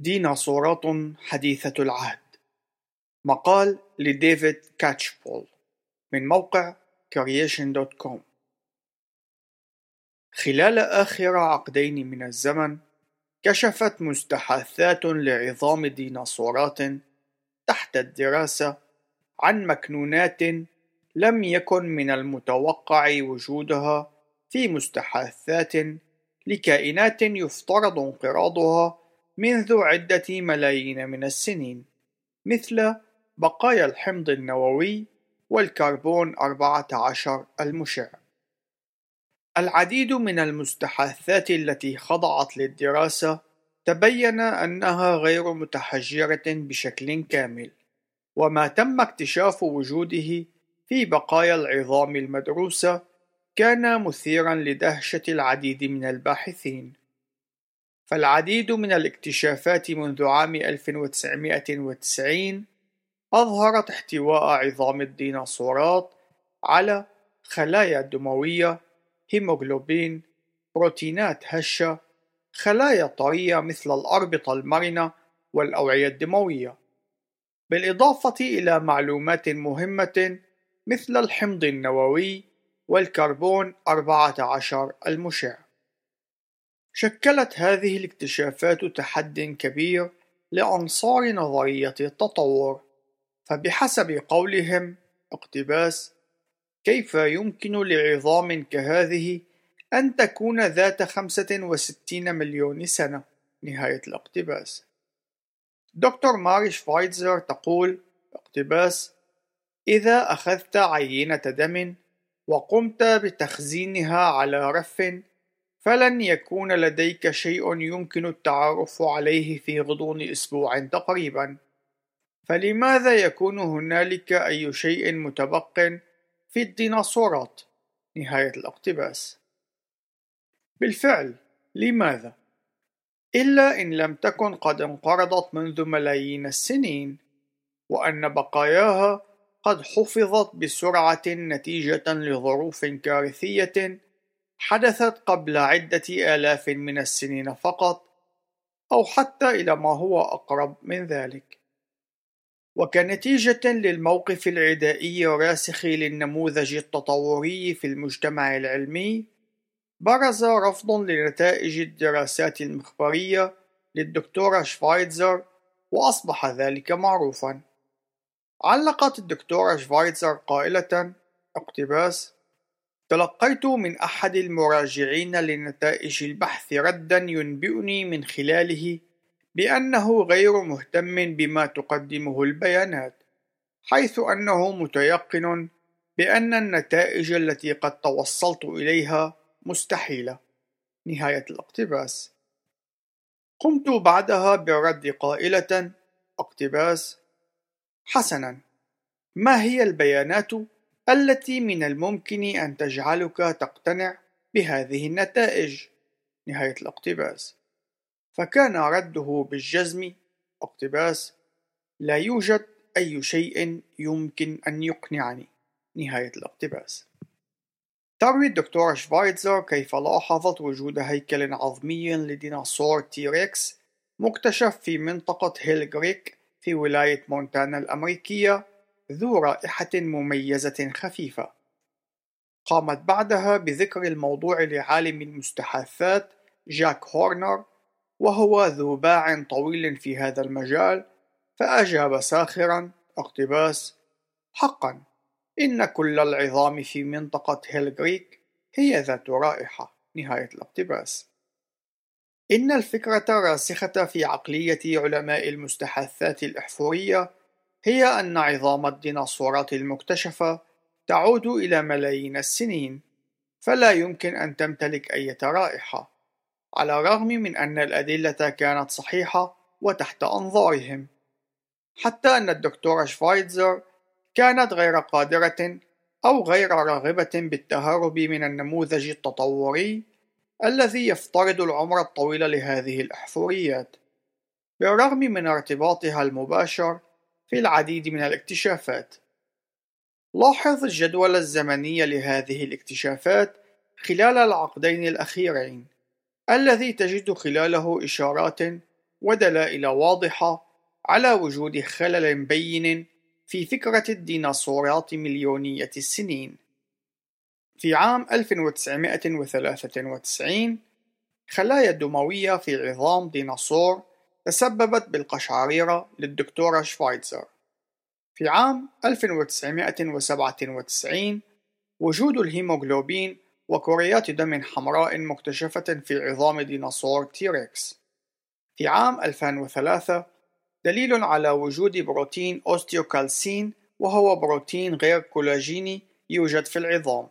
ديناصورات حديثة العهد. مقال لديفيد كاتشبول من موقع creation.com خلال آخر عقدين من الزمن كشفت مستحاثات لعظام ديناصورات تحت الدراسة عن مكنونات لم يكن من المتوقع وجودها في مستحاثات لكائنات يفترض انقراضها منذ عدة ملايين من السنين مثل بقايا الحمض النووي والكربون 14 المشع. العديد من المستحاثات التي خضعت للدراسة تبين أنها غير متحجرة بشكل كامل وما تم اكتشاف وجوده في بقايا العظام المدروسة كان مثيرا لدهشة العديد من الباحثين. فالعديد من الاكتشافات منذ عام 1990 أظهرت احتواء عظام الديناصورات على خلايا دموية، هيموغلوبين، بروتينات هشة، خلايا طرية مثل الأربطة المرنة والأوعية الدموية، بالإضافة إلى معلومات مهمة مثل الحمض النووي والكربون 14 المشع. شكلت هذه الاكتشافات تحد كبير لأنصار نظرية التطور فبحسب قولهم اقتباس كيف يمكن لعظام كهذه أن تكون ذات خمسة وستين مليون سنة؟ نهاية الاقتباس. دكتور ماري شفايتزر تقول اقتباس إذا أخذت عينة دم وقمت بتخزينها على رف فلن يكون لديك شيء يمكن التعرف عليه في غضون أسبوع تقريبا فلماذا يكون هنالك أي شيء متبق في الديناصورات؟ نهاية الاقتباس بالفعل لماذا؟ إلا إن لم تكن قد انقرضت منذ ملايين السنين وأن بقاياها قد حفظت بسرعة نتيجة لظروف كارثية حدثت قبل عدة آلاف من السنين فقط أو حتى إلى ما هو أقرب من ذلك. وكنتيجة للموقف العدائي الراسخ للنموذج التطوري في المجتمع العلمي برز رفض لنتائج الدراسات المخبرية للدكتورة شفايتزر وأصبح ذلك معروفا. علقت الدكتورة شفايتزر قائلة اقتباس تلقيت من أحد المراجعين لنتائج البحث ردا ينبئني من خلاله بأنه غير مهتم بما تقدمه البيانات حيث أنه متيقن بأن النتائج التي قد توصلت إليها مستحيلة. نهاية الاقتباس. قمت بعدها بالرد قائلة اقتباس حسنا. ما هي البيانات؟ التي من الممكن أن تجعلك تقتنع بهذه النتائج. نهاية الاقتباس. فكان رده بالجزم اقتباس لا يوجد أي شيء يمكن أن يقنعني. نهاية الاقتباس. تروي الدكتورة شفايتزر كيف لاحظت وجود هيكل عظمي لديناصور تيريكس مكتشف في منطقة هيل غريك في ولاية مونتانا الأمريكية ذو رائحة مميزة خفيفة. قامت بعدها بذكر الموضوع لعالم المستحاثات جاك هورنر وهو ذو باع طويل في هذا المجال فأجاب ساخرا اقتباس حقا إن كل العظام في منطقة هيل غريك هي ذات رائحة نهاية الاقتباس إن الفكرة الراسخة في عقلية علماء المستحاثات الإحفورية هي أن عظام الديناصورات المكتشفة تعود إلى ملايين السنين فلا يمكن أن تمتلك أي رائحة على الرغم من أن الأدلة كانت صحيحة وتحت أنظارهم. حتى أن الدكتورة شفايتزر كانت غير قادرة أو غير راغبة بالتهرب من النموذج التطوري الذي يفترض العمر الطويل لهذه الإحفوريات. بالرغم من ارتباطها المباشر في العديد من الاكتشافات لاحظ الجدول الزمني لهذه الاكتشافات خلال العقدين الأخيرين الذي تجد خلاله إشارات ودلائل واضحة على وجود خلل بين في فكرة الديناصورات مليونية السنين. في عام 1993 خلايا دموية في عظام ديناصور تسببت بالقشعريرة للدكتورة شفايتزر. في عام 1997 وجود الهيموغلوبين وكريات دم حمراء مكتشفة في عظام ديناصور تي ركس. في عام 2003 دليل على وجود بروتين أوستيوكالسين وهو بروتين غير كولاجيني يوجد في العظام.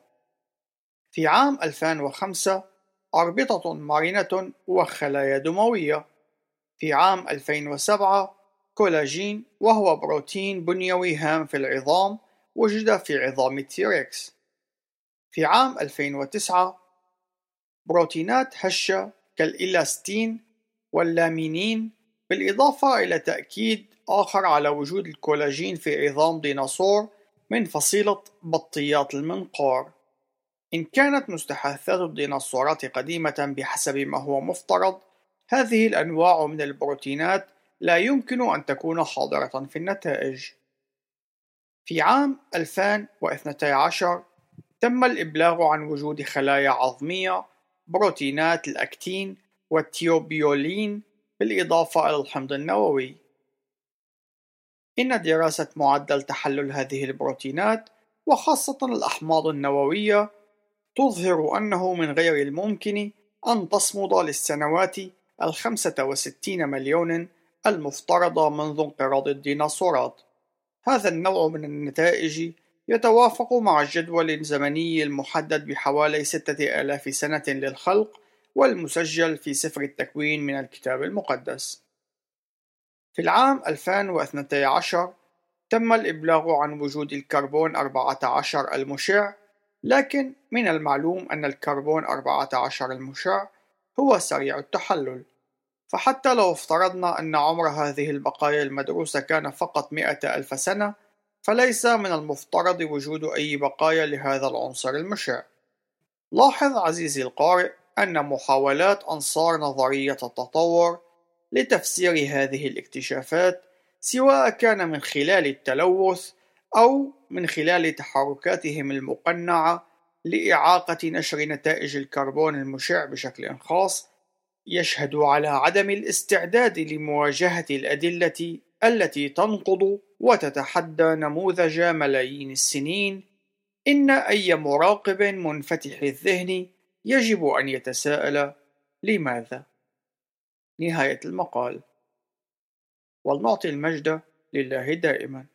في عام 2005 أربطة مرنة وخلايا دموية. في عام 2007 كولاجين وهو بروتين بنيوي هام في العظام وجد في عظام التي ركس. في عام 2009 بروتينات هشة كالإلاستين واللامينين بالإضافة إلى تأكيد آخر على وجود الكولاجين في عظام ديناصور من فصيلة بطيات المنقار إن كانت مستحاثات الديناصورات قديمة بحسب ما هو مفترض هذه الأنواع من البروتينات لا يمكن أن تكون حاضرة في النتائج في عام 2012 تم الإبلاغ عن وجود خلايا عظمية بروتينات الأكتين والتيوبيولين بالإضافة إلى الحمض النووي. إن دراسة معدل تحلل هذه البروتينات وخاصة الأحماض النووية تظهر أنه من غير الممكن أن تصمد للسنوات الخمسة وستين مليون المفترضة منذ انقراض الديناصورات. هذا النوع من النتائج يتوافق مع الجدول الزمني المحدد بحوالي ستة آلاف سنة للخلق والمسجل في سفر التكوين من الكتاب المقدس. في العام 2012 تم الإبلاغ عن وجود الكربون 14 المشع، لكن من المعلوم أن الكربون 14 المشع هو سريع التحلل، فحتى لو افترضنا أن عمر هذه البقايا المدروسة كان فقط مئة ألف سنة، فليس من المفترض وجود أي بقايا لهذا العنصر المشع. لاحظ عزيزي القارئ أن محاولات أنصار نظرية التطور لتفسير هذه الاكتشافات سواء كان من خلال التلوث أو من خلال تحركاتهم المقنعة لإعاقة نشر نتائج الكربون المشع بشكل خاص يشهد على عدم الاستعداد لمواجهة الأدلة التي تنقض وتتحدى نموذج ملايين السنين. إن أي مراقب منفتح الذهن يجب أن يتساءل لماذا؟ نهاية المقال. ولنعطي المجد لله دائما.